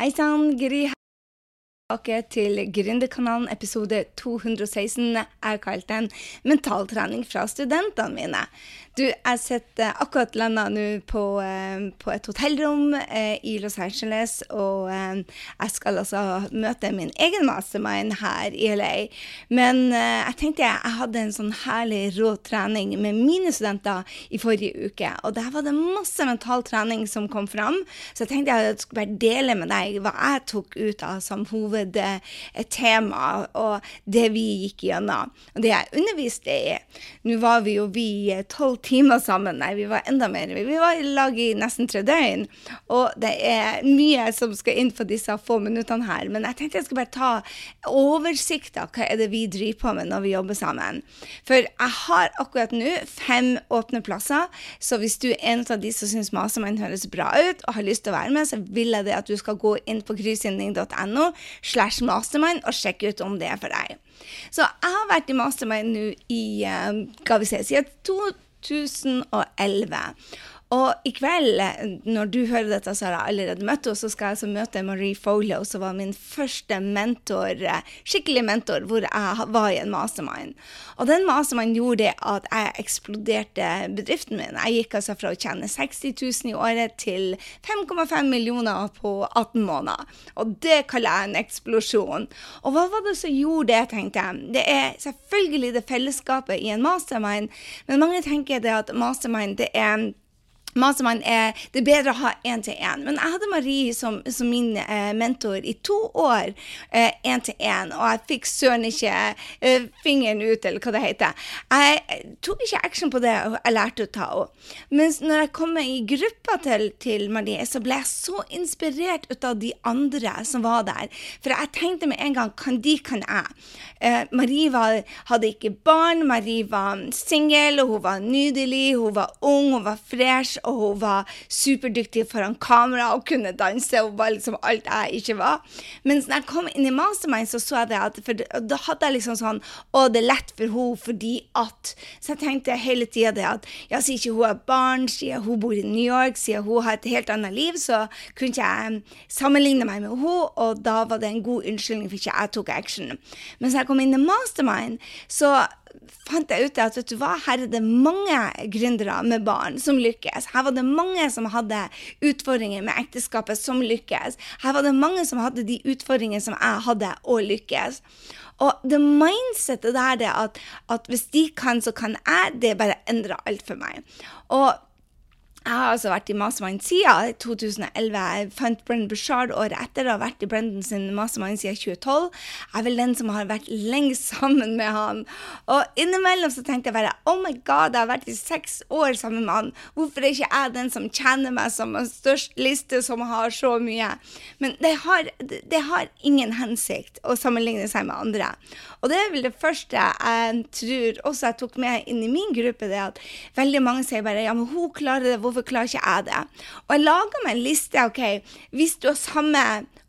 Hei sann, Gry her. Tilbake til Gründerkanalen episode 216. Jeg har kalt den 'Mentaltrening fra studentene mine'. Du, jeg sitter akkurat landa nå på, eh, på, et hotellrom eh, i Los Angeles, og eh, jeg skal altså møte min egen mastermind her i LA. Men jeg tenkte jeg hadde en sånn herlig rå trening med mine studenter i forrige uke, og der var det masse mental trening som kom fram, så jeg tenkte jeg skulle bare dele med deg hva jeg tok ut av som hovedtema, og det vi gikk gjennom, og det jeg underviste i. Nå var vi jo vi tolv timer sammen. Nei, vi var enda mer. Vi var i lag i nesten tre døgn. Og det er mye som skal inn på disse få minuttene her. Men jeg tenkte jeg skulle bare ta oversikt av hva er det vi driver på med når vi jobber sammen. For jeg har akkurat nå fem åpne plasser, så hvis du er en av de som syns Mastermind høres bra ut og har lyst til å være med, så vil jeg det at du skal gå inn på kryssinding.no slash mastermind og sjekk ut om det er for deg. Så jeg har vært i mastermind nå i, uh, skal vi se, siden to 2011. Og i kveld, når du hører dette, så har jeg allerede møtt henne. Så skal jeg altså møte Marie Folio, som var min første mentor, skikkelig mentor, hvor jeg var i en mastermind. Og den mastermind gjorde at jeg eksploderte bedriften min. Jeg gikk altså fra å tjene 60 000 i året til 5,5 millioner på 18 måneder. Og det kaller jeg en eksplosjon. Og hva var det som gjorde det, tenkte jeg. Det er selvfølgelig det fellesskapet i en mastermind, men mange tenker det at mastermind det er Mastermind er det er bedre å ha én-til-én. Men jeg hadde Marie som, som min eh, mentor i to år én-til-én, eh, og jeg fikk søren ikke eh, fingeren ut, eller hva det heter. Jeg tok ikke action på det, og jeg lærte å ta henne. Mens når jeg kom i gruppa til, til, Marie, så ble jeg så inspirert ut av de andre som var der. For jeg tenkte med en gang kan de, kan jeg. Eh, Marie var, hadde ikke barn, Marie var singel, hun var nydelig, hun var ung, hun var fresh og hun var superdyktig foran kamera og kunne danse. Hun var liksom alt jeg ikke var. Mens når jeg kom inn i Mastermind, så så jeg det at for da hadde jeg liksom sånn Å, det er lett for henne fordi at Så jeg tenkte hele tida det at ja, siden ikke hun er barn, siden hun bor i New York, siden hun har et helt annet liv, så kunne ikke jeg sammenligne meg med henne, og da var det en god unnskyldning for ikke jeg tok action. Mens jeg kom inn i Mastermind, så fant jeg ut at vet du hva, her er det mange gründere med barn som lykkes. Her var det mange som hadde utfordringer med ekteskapet som lykkes. Her var det mange som hadde de utfordringene som jeg hadde, og lykkes. Og det mindsettet der, det at, at hvis de kan, så kan jeg, det bare endrer alt for meg. Og jeg har altså vært i Mastermind siden 2011. Jeg fant Brendan Bushard året etter og har vært i Brendan sin Mastermind siden 2012. Jeg er vel den som har vært lengst sammen med han. Og innimellom så tenkte jeg bare oh my god, jeg har vært i seks år sammen med han. Hvorfor er ikke jeg den som kjenner meg som har størst liste, som har så mye? Men det har, det har ingen hensikt å sammenligne seg med andre. Og det er vel det første jeg tror også jeg tok med inn i min gruppe, det at veldig mange sier bare ja, men hun klarer det, hvorfor klarer ikke jeg det? Og jeg lager meg en liste. ok, Hvis du har samme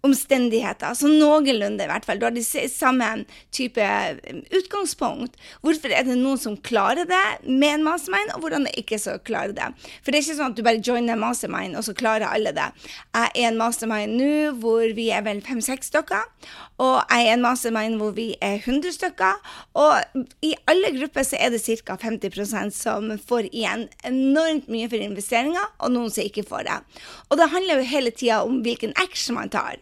omstendigheter, så noenlunde i hvert fall. Du har de samme type um, utgangspunkt. Hvorfor er det noen som klarer det med en mastermind, og hvordan det ikke så klarer det? For det er ikke sånn at du bare joiner en mastermind, og så klarer alle det. Jeg er en mastermind nå hvor vi er vel fem-seks stykker, og jeg er en mastermind hvor vi er 100 stykker. Og i alle grupper så er det ca. 50% som får igjen enormt mye for investeringer, og noen som ikke får det. Og det handler jo hele tida om hvilken action man tar.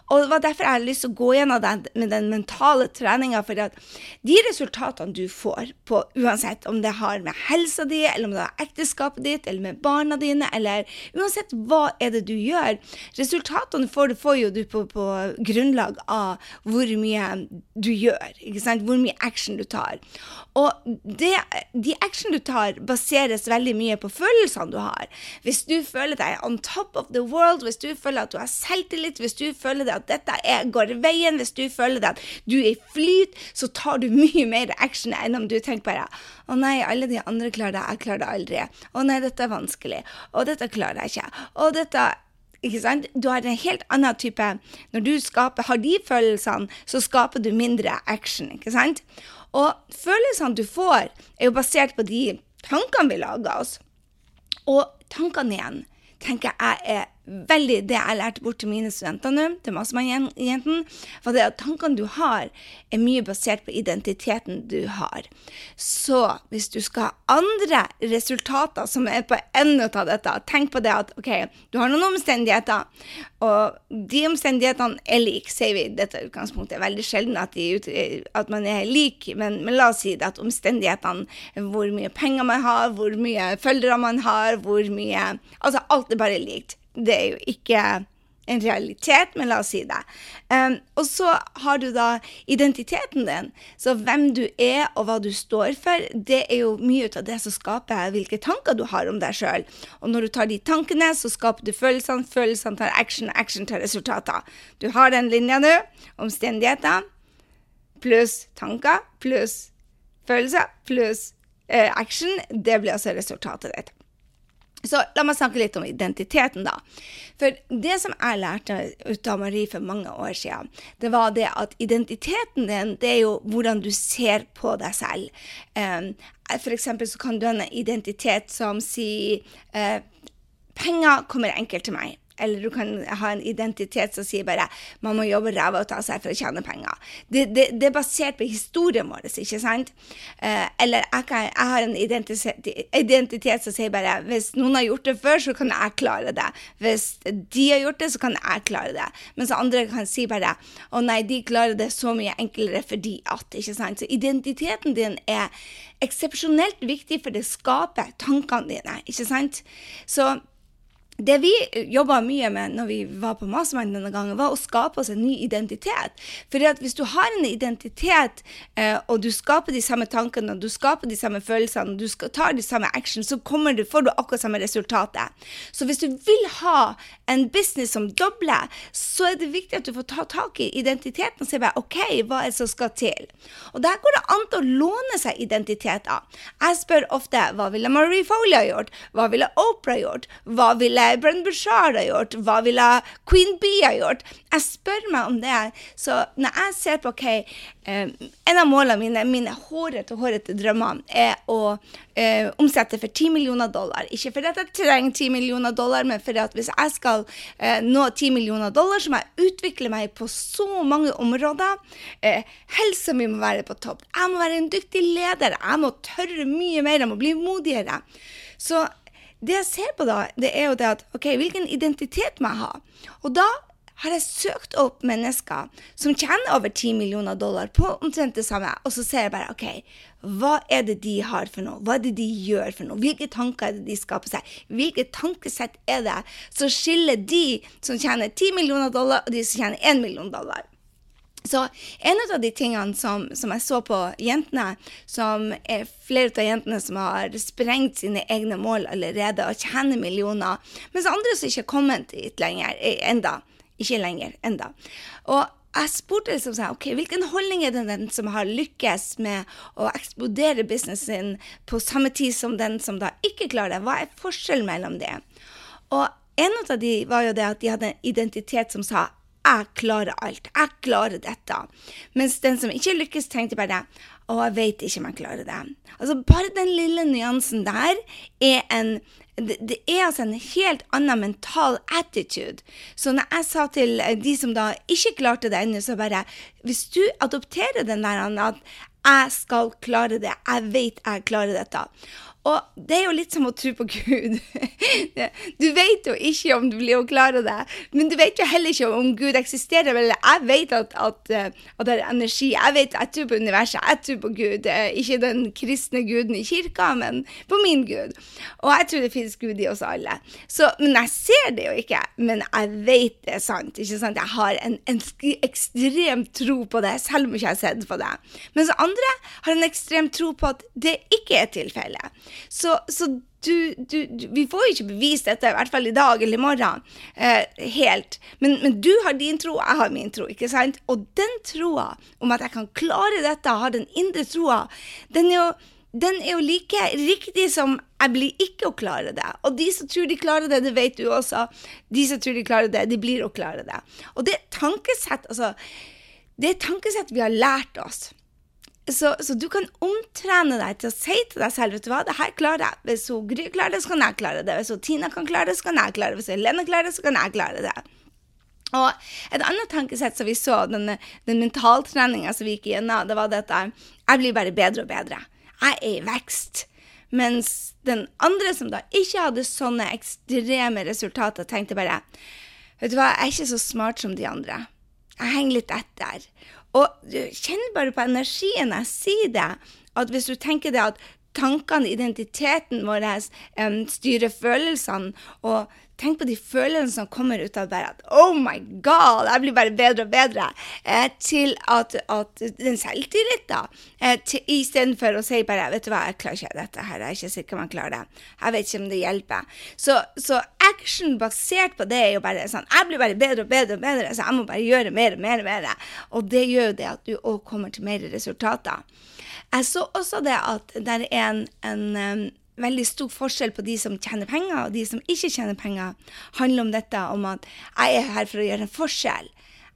Og det var derfor jeg hadde lyst til å gå gjennom den, med den mentale treninga. For at de resultatene du får, på, uansett om det har med helsa di, eller om det har ekteskapet ditt, eller med barna dine, eller uansett hva er det du gjør Resultatene får får jo du på, på, grunnlag av hvor mye du gjør. ikke sant? Hvor mye action du tar. Og det, de action du tar, baseres veldig mye på følelsene du har. Hvis du føler deg on top of the world, hvis du føler at du har selvtillit, hvis du føler det at dette er, går veien, hvis du føler at du er i flyt, så tar du mye mer action enn om du tenker bare å nei, alle de andre klarer det, jeg klarer det aldri. Å nei, dette er vanskelig. Og dette klarer jeg ikke. Og dette ikke sant? Du har en helt annen type Når du skaper, har de følelsene, så skaper du mindre action, ikke sant? Og følelsene du får, er jo basert på de tankene vi lager oss. Og tankene igjen tenker jeg er veldig det jeg lærte bort til mine studenter nå, til Massemann-jentene, var det at tankene du har, er mye basert på identiteten du har. Så hvis du skal ha andre resultater som er på enden av dette, tenk på det at OK, du har noen omstendigheter, og de omstendighetene er like, sier vi. Dette utgangspunktet er veldig sjelden at, at man er lik, men, men, la oss si det at omstendighetene, hvor mye penger man har, hvor mye følgere man har, hvor mye Altså alt er bare likt. Det er jo ikke en realitet, men la oss si det. Um, og så har du da identiteten din. Så hvem du er og hva du står for, det er jo mye ut av det som skaper hvilke tanker du har om deg sjøl. Og når du tar de tankene, så skaper du følelsene, følelsene tar action, action tar resultater. Du har den linja nå. Omstendigheter pluss tanker pluss følelser pluss eh, action. Det blir altså resultatet ditt. Så la meg snakke litt om identiteten, da. For det som jeg lærte ut av Marie for mange år siden, det var det at identiteten din, det er jo hvordan du ser på deg selv. Um, for eksempel så kan du ha en identitet som sier uh, penger kommer enkelt til meg. Eller du kan ha en identitet som sier bare man må jobbe ræva og ta seg for å tjene penger. Det, det, det, er basert på historien vår, ikke sant? Eh, eller jeg, kan, jeg, har en identitet, identitet, som sier bare hvis noen har gjort det før, så kan jeg klare det. Hvis de har gjort det, så kan jeg klare det. Mens andre kan si bare å nei, de klarer det så mye enklere fordi at, ikke sant? Så identiteten din er eksepsjonelt viktig, for det skaper tankene dine, ikke sant? Så det vi jobba mye med når vi var på Mastermind denne gangen, var å skape oss en ny identitet. For hvis du har en identitet, eh, og du skaper de samme tankene, og du skaper de samme følelsene, og du tar de samme action, så du, får du akkurat samme resultatet. Så hvis du vil ha en business som dobler, så er det viktig at du får ta tak i identiteten og se bare OK, hva er det som skal til? Og der går det an til å låne seg identiteter. Jeg spør ofte hva ville Marie Foley ha gjort? Hva ville Oprah gjort? Hva ville Brenn Bushard har gjort? Hva ville Queen Bee ha gjort? Jeg spør meg om det. Så når jeg ser på OK, um, en av målene mine, mine hårete, hårete drømmer, er å uh, omsette for 10 millioner dollar. Ikke fordi jeg trenger 10 millioner dollar, men fordi at hvis jeg skal uh, nå 10 millioner dollar, så må jeg utvikle meg på så mange områder. Uh, helsa mi må være på topp. Jeg må være en dyktig leder. Jeg må tørre mye mer. Jeg må bli modigere. Så det jeg ser på da, det er jo det at OK, hvilken identitet må jeg ha? Og da har jeg søkt opp mennesker som tjener over 10 millioner dollar på omtrent det samme, og så ser jeg bare OK, hva er det de har for noe? Hva er det de gjør for noe? Hvilke tanker er det de skaper seg? Hvilket tankesett er det som skiller de som tjener 10 millioner dollar, og de som tjener 1 million dollar? Så en av de tingene som, som, jeg så på jentene, som er flere av jentene som har sprengt sine egne mål allerede og tjener millioner, mens andre som ikke har kommet dit lenger, eh, enda. Ikke lenger, enda. Og jeg spurte liksom sånn, ok, hvilken holdning er det den som har lykkes med å eksplodere businessen sin på samme tid som den som da ikke klarer det? Hva er forskjellen mellom det? Og en av de var jo det at de hadde en identitet som sa jeg klarer alt. Jeg klarer dette. Mens den som ikke lykkes, tenkte bare å, jeg vet ikke om jeg klarer det. Altså Bare den lille nyansen der er en det, det er altså en helt annen mental attitude. Så når jeg sa til de som da ikke klarte det ennå, så bare Hvis du adopterer den der at jeg skal klare det, jeg vet jeg klarer dette. Og det er jo litt som å tro på Gud. Du vet jo ikke om du blir å klare det, men du vet jo heller ikke om Gud eksisterer. Eller jeg vet at, at, eh, at, det er energi. Jeg vet jeg tror på universet, jeg tror på Gud. Eh, ikke den kristne guden i kirka, men på min Gud. Og jeg tror det finnes Gud i oss alle. Så, men jeg ser det jo ikke. Men jeg vet det er sant. ikke sant? Jeg har en, en ekstrem tro på det, selv om jeg ikke har sett på det. Mens andre har en ekstrem tro på at det ikke er tilfellet. Så, så du, du, du, vi får jo ikke bevist dette, i hvert fall i dag eller i morgen, eh, helt. Men, men, du har din tro, jeg har min tro. ikke sant? Og den troa om at jeg kan klare dette, ha den indre troa, den er jo den er jo like riktig som jeg blir ikke å klare det. Og de som tror de klarer det, det vet du også. De som tror de klarer det, de blir å klare det. Og det er tankesett, altså Det er tankesett vi har lært oss så, så, du kan omtrene deg til å si til deg selv vet du hva, det her klarer jeg. Hvis hun Gry klarer det, så kan jeg klare det. Hvis hun Tina kan klare det, så kan jeg klare det. Hvis Helene klarer det, så kan jeg klare det. Og et annet tankesett som vi så, den, den mentaltreninga som vi gikk gjennom, det var dette jeg blir bare bedre og bedre. Jeg er i vekst. Mens den andre som da ikke hadde sånne ekstreme resultater, tenkte bare Vet du hva, jeg er ikke så smart som de andre. Jeg henger litt etter. Og kjenn bare på energien jeg sier det. At hvis du tenker det at tankene, identiteten vår, um, styrer følelsene, og tenk på de følelsene som kommer ut av bare at Oh my God, jeg blir bare bedre og bedre. Eh, til at, at den selvtilliten. Eh, Istedenfor å si bare Vet du hva, jeg klarer ikke dette her. Jeg er ikke sikker om jeg klarer det. Jeg vet ikke om det hjelper. Så, så action basert på det er jo bare sånn Jeg blir bare bedre og bedre og bedre, så jeg må bare gjøre mer og mer og mer. Og det gjør jo det at du òg kommer til mer resultater. Jeg så også det at det er en, en um, veldig stor forskjell på de som tjener penger, og de som ikke tjener penger. handler om dette om at jeg er her for å gjøre en forskjell.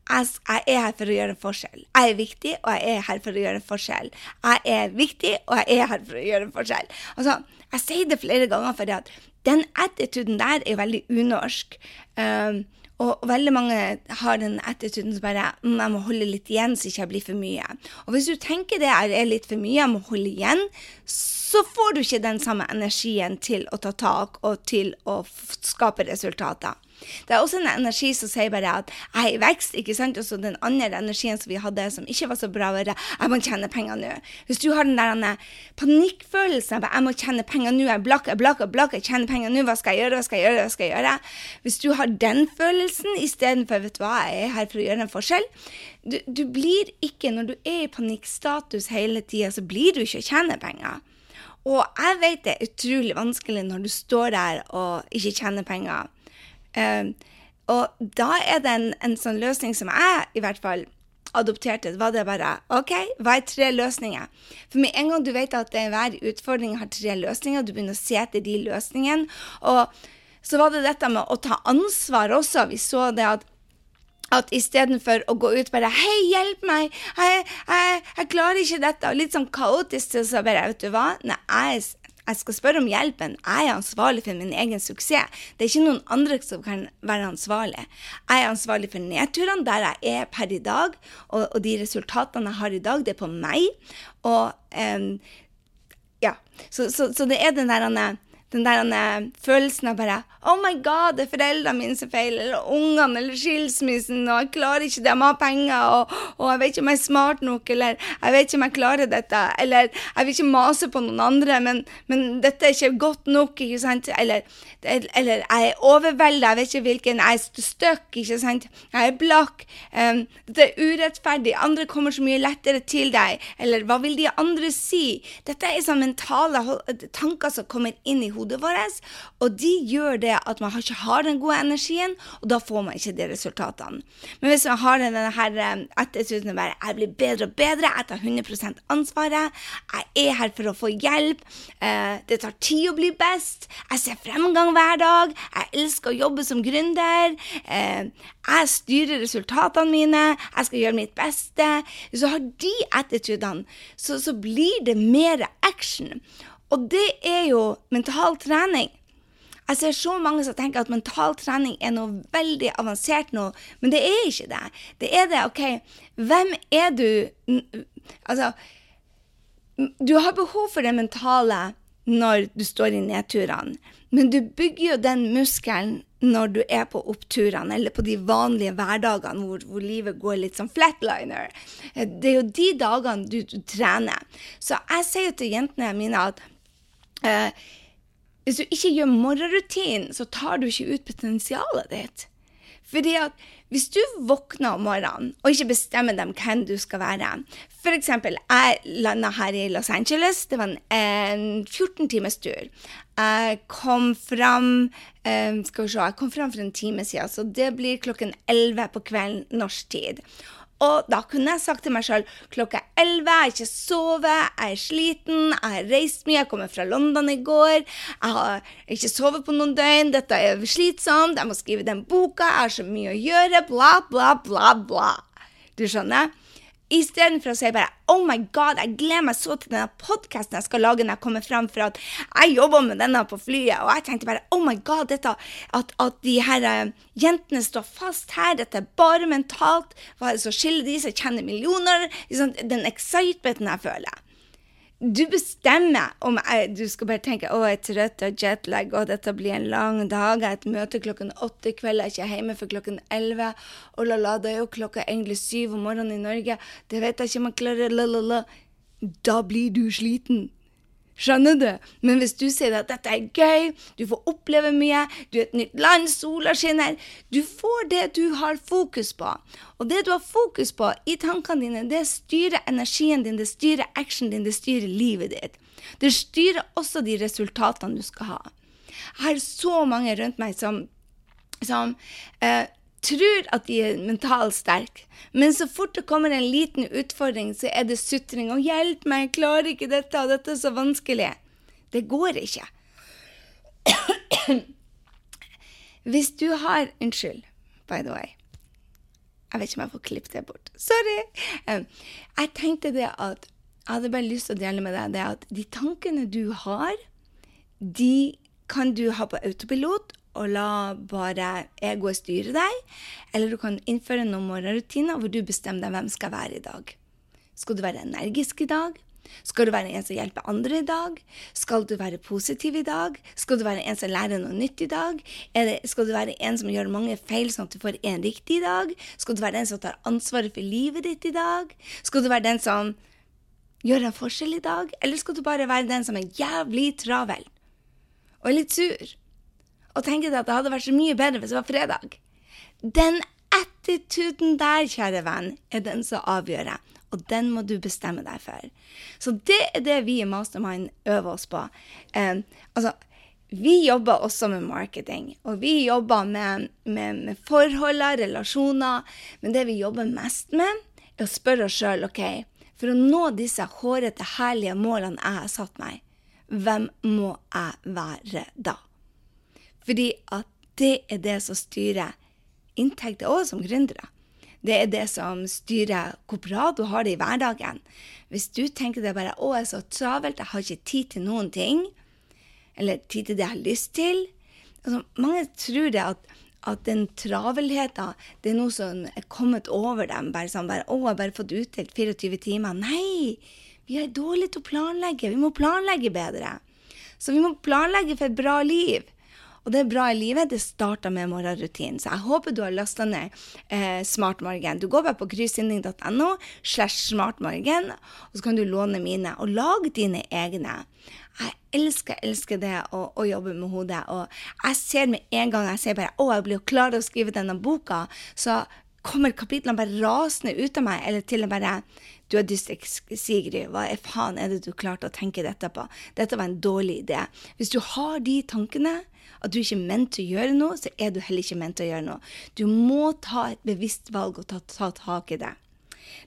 Jeg, er her for å gjøre en forskjell. Jeg er viktig, og jeg er her for å gjøre en forskjell. Jeg er viktig, og jeg er her for å gjøre en forskjell. Altså, jeg sier det flere ganger fordi at den attituden der er veldig unorsk. Um, og veldig mange har den attituden som bare mm, jeg må holde litt igjen så ikke jeg blir for mye. Og hvis du tenker det er litt for mye, jeg må holde igjen, så får du ikke den samme energien til å ta tak og til å skape resultater. Det er også en energi som sier bare at jeg er i vekst, ikke sant. Og så den andre energien som vi hadde som ikke var så bra, var jeg må tjene penger nå. Hvis du har den der panikkfølelsen av jeg må tjene penger nå, jeg blakk, jeg blakk, jeg blakk, jeg tjener penger nå, hva skal jeg gjøre, hva skal jeg gjøre, hva skal jeg gjøre? Hvis du har den følelsen istedenfor vet du hva, jeg er her for å gjøre en forskjell, du, du blir ikke, når du er i panikkstatus hele tida, så blir du ikke å tjene penger. Og jeg vet det er utrolig vanskelig når du står der og ikke tjener penger. Um, og da er det en, en, sånn løsning som jeg i hvert fall adopterte. var det bare OK, hva er tre løsninger? For med en gang du vet at hver utfordring har tre løsninger, du begynner å se etter de løsningene. Og så var det dette med å ta ansvar også. Vi så det at at istedenfor å gå ut bare 'Hei, hjelp meg! Jeg, jeg, jeg klarer ikke dette!' og litt sånn kaotisk, så bare Vet du hva? Nei, jeg, jeg skal spørre om hjelpen. Jeg er ansvarlig for min egen suksess. Det er ikke noen andre som kan være ansvarlig. Jeg er ansvarlig for nedturene der jeg er per i dag, og, og de resultatene jeg har i dag, det er på meg. Og um, ja, så, så, så, det er den der den der uh, følelsen av bare Oh my God, det er foreldrene mine som feiler, eller ungene, eller skilsmissen, og jeg klarer ikke det, jeg må ha penger, og, og, jeg vet ikke om jeg er smart nok, eller jeg vet ikke om jeg klarer dette, eller jeg vil ikke mase på noen andre, men, men dette er ikke godt nok, ikke sant, eller, eller jeg er overveldet, jeg vet ikke hvilken, jeg er støkk, ikke sant, jeg er blakk, um, dette er urettferdig, andre kommer så mye lettere til deg, eller hva vil de andre si? Dette er sånn mentale tanker som kommer inn i hodet vårt, og de gjør det at man ikke har den gode energien, og da får man ikke de resultatene. Men hvis man har denne her eh, attituden bare jeg blir bedre og bedre, jeg tar 100 ansvaret, jeg er her for å få hjelp, eh, det tar tid å bli best, jeg ser fremgang hver dag, jeg elsker å jobbe som gründer, eh, jeg styrer resultatene mine, jeg skal gjøre mitt beste. Du har de attitudene, så, så blir det mer action. Og det er jo mental trening. Jeg ser så mange som tenker at mental trening er noe veldig avansert nå, men det er ikke det. Det er det, OK, hvem er du Altså, du har behov for det mentale når du står i nedturene, men du bygger jo den muskelen når du er på oppturene, eller på de vanlige hverdagene hvor, hvor, livet går litt som flatliner. Det er jo de dagene du, du trener. Så jeg sier til jentene mine at uh, hvis du ikke gjør morgenrutinen, så tar du ikke ut potensialet ditt. Fordi at hvis du våkner om morgenen og ikke bestemmer dem hvem du skal være F.eks. jeg landa her i Los Angeles. Det var en, en 14 times tur. Jeg kom fram um, Skal vi se, jeg kom fram for en time siden, så det blir klokken 11 på kvelden norsk tid. Og da kunne jeg sagt til meg sjøl klokka er elleve, jeg har ikke sovet, jeg er sliten, jeg har reist mye, jeg kommer fra London i går, jeg har ikke sovet på noen døgn, dette er slitsomt, jeg må skrive den boka, jeg har så mye å gjøre, bla, bla, bla, bla. Du skjønner? Istedenfor å si bare Oh my God, jeg gleder meg så til denne podkasten jeg skal lage når jeg kommer fram, for at jeg jobber med denne på flyet. Og jeg tenkte bare Oh my God, dette, at, at de her uh, jentene står fast her, dette er bare mentalt. Hva er det som skiller de som tjener millioner? Liksom, den excitementen jeg føler. Du bestemmer om jeg, du skal bare tenke å, jeg er trøtt og jetlag, og dette blir en lang dag. Jeg har et møte klokken åtte i kveld, jeg er ikke hjemme før klokken elleve. Og la, la, det er jo klokka egentlig syv om morgenen i Norge. Det vet jeg ikke om jeg klarer. La, la, la. Da blir du sliten. Skjønner du? Men hvis du sier at dette er gøy, du får oppleve mye, du er et nytt land, sola skinner Du får det du har fokus på. Og det du har fokus på i tankene dine, det styrer energien din, det styrer actionen din, det styrer livet ditt. Det styrer også de resultatene du skal ha. Jeg har så mange rundt meg som, som eh, tror at de er mentalt sterke, men så fort det kommer en liten utfordring, så er det sutring og 'hjelp meg, jeg klarer ikke dette, og dette er så vanskelig'. Det går ikke. Hvis du har Unnskyld, by the way. Jeg vet ikke om jeg får klippet det bort. Sorry! Jeg tenkte det at jeg hadde bare lyst til å dele med deg det at de tankene du har, de kan du ha på autopilot, og la bare egoet styre deg. Eller du kan innføre noen morgenrutiner hvor du bestemmer deg hvem skal være i dag. Skal du være energisk i dag? Skal du være en som hjelper andre i dag? Skal du være positiv i dag? Skal du være en som lærer noe nytt i dag? Det, skal du være en som gjør mange feil, sånn at du får en riktig i dag? Skal du være den som tar ansvaret for livet ditt i dag? Skal du være den som gjør en forskjell i dag? Eller skal du bare være den som er jævlig travel og litt sur? Og tenker at det hadde vært så mye bedre hvis det var fredag. Den attituden der, kjære venn, er den som avgjør. Og den må du bestemme deg for. Så det er det vi i Mastermind øver oss på. Eh, altså, vi jobber også med marketing, og vi jobber med, med, med forholder, relasjoner. Men det vi jobber mest med, er å spørre oss sjøl OK, for å nå disse hårete, herlige målene jeg har satt meg, hvem må jeg være da? Fordi at det er det som styrer inntekter òg som gründere. Det er det som styrer hvor bra du har det i hverdagen. Hvis du tenker det bare 'Å, jeg er så travelt, jeg har ikke tid til noen ting', eller tid til det jeg har lyst til altså, Mange tror det at, at den travelheten det er noe som er kommet over dem. bare sånn, bare, 'Å, jeg har bare fått utdelt 24 timer'. Nei! Vi er dårlige til å planlegge. Vi må planlegge bedre. Så vi må planlegge for et bra liv. Og det er bra i livet. Det starter med morgenrutinen. Så jeg håper du har lasta ned eh, Smartmorgen. Du går bare på kryssinding.no slash smartmorgen, og så kan du låne mine. Og lag dine egne. Jeg elsker, elsker det å, å, jobbe med hodet. Og jeg ser med en gang jeg ser bare å, jeg blir jo klar til å skrive denne boka, så kommer kapitlene bare rasende ut av meg, eller til og med bare du er dysleksisk, Sigrid. Hva faen er det du klarte å tenke dette på? Dette var en dårlig idé. Hvis du har de tankene, at du ikke er ment til å gjøre noe, så er du heller ikke ment til å gjøre noe. Du må ta et bevisst valg og ta, ta tak i det.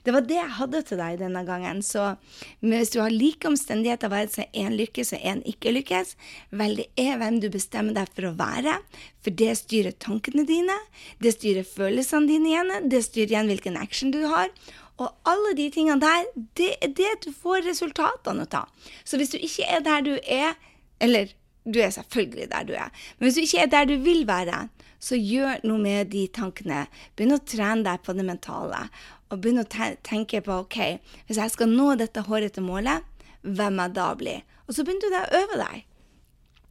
Det var det jeg hadde til deg denne gangen. Så hvis du har like omstendigheter, være seg én lykkes og én ikke lykkes, vel, det er hvem du bestemmer deg for å være. For det styrer tankene dine, det styrer følelsene dine igjen, det styrer igjen hvilken action du har. Og alle de tingene der, det er det du får resultatene av. Så hvis du ikke er der du er, eller du er selvfølgelig der du er. Men hvis du ikke er der du vil være, så gjør noe med de tankene. Begynn å trene deg på det mentale. Og begynn å tenke på OK, hvis jeg skal nå dette hårete målet, hvem jeg da blir? Og så begynner du å øve deg.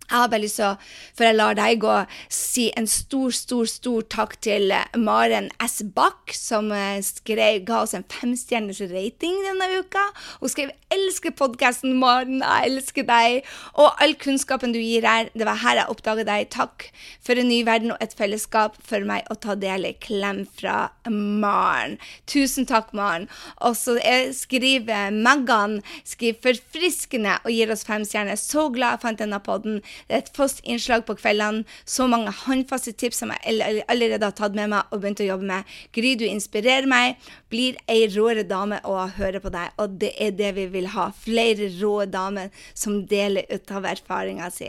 Jeg har bare lyst til å, før jeg lar deg gå, si en stor, stor, stor takk til eh, Maren S. Bach, som eh, skrev, ga oss en femstjerners rating denne uka. Hun skrev 'Elsker podkasten, Maren. Jeg elsker deg'. Og all kunnskapen du gir her. Det var her jeg oppdaget deg. Takk for en ny verden og et fellesskap for meg å ta del i. Klem fra Maren. Tusen takk, Maren. Og så skriver Megan skriver 'forfriskende' og gir oss femstjerner. Så glad jeg fant denne podden. Et fast innslag på kveldene. Så mange håndfaste tips som jeg allerede har tatt med meg og begynt å jobbe med. Gry, du inspirerer meg. Blir ei råere dame å høre på deg, og det er det vi vil ha. Flere rå damer som deler ut av erfaringa si.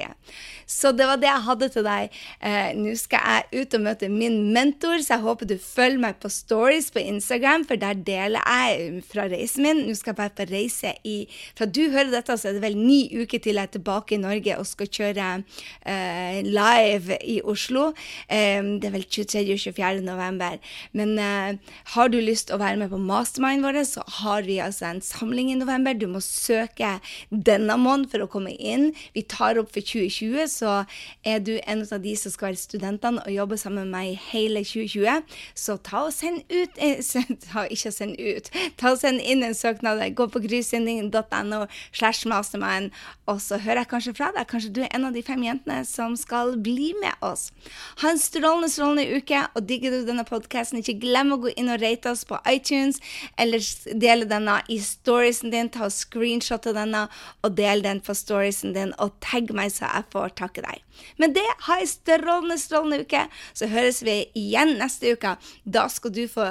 Så det var det jeg hadde til deg. Eh, Nå skal jeg ut og møte min mentor, så jeg håper du følger meg på stories på Instagram, for der deler jeg fra reisen min. Nå skal jeg bare på reise i Fra du hører dette, så er det vel ni uker til jeg er tilbake i Norge og skal kjøre eh, live i Oslo. Eh, det er vel 23. og 24. november. Men eh, har du lyst å være med på mastermind vår, så har vi altså en samling i november. Du må søke denne måneden for å komme inn. Vi tar opp for 2020, så er du en av de som skal være studentene og jobbe sammen med meg hele 2020, så ta og send ut eh, ta, Ikke send ut. Ta og send inn en søknad. Gå på grysynding.no slash mastermind, og så hører jeg kanskje fra deg. Kanskje du er en av de fem jentene som skal bli med oss. Ha en strålende, strålende uke, og digger du denne podkasten, ikke glem å gå inn og rate oss på iTunes, eller dele denne i storiesen din. Ta og screenshotte denne, og del den på storiesen din, og tagg meg så jeg får takke deg. Men det, ha ei strålende, strålende uke. Så høres vi igjen neste uke. Da skal du få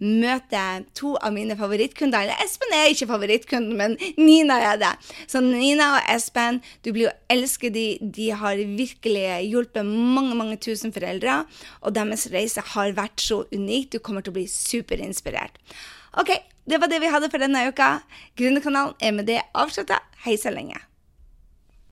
møte to av mine favorittkunder. Eller Espen er ikke favorittkunden, men Nina er det. Så Nina og Espen, du blir jo elsket de. De har virkelig hjulpet mange, mange tusen foreldre, og deres reise har vært så unik. Du kommer til å bli superinspirert. OK, det var det vi hadde for denne uka. Gründerkanalen er med det avslutta. Hei så lenge.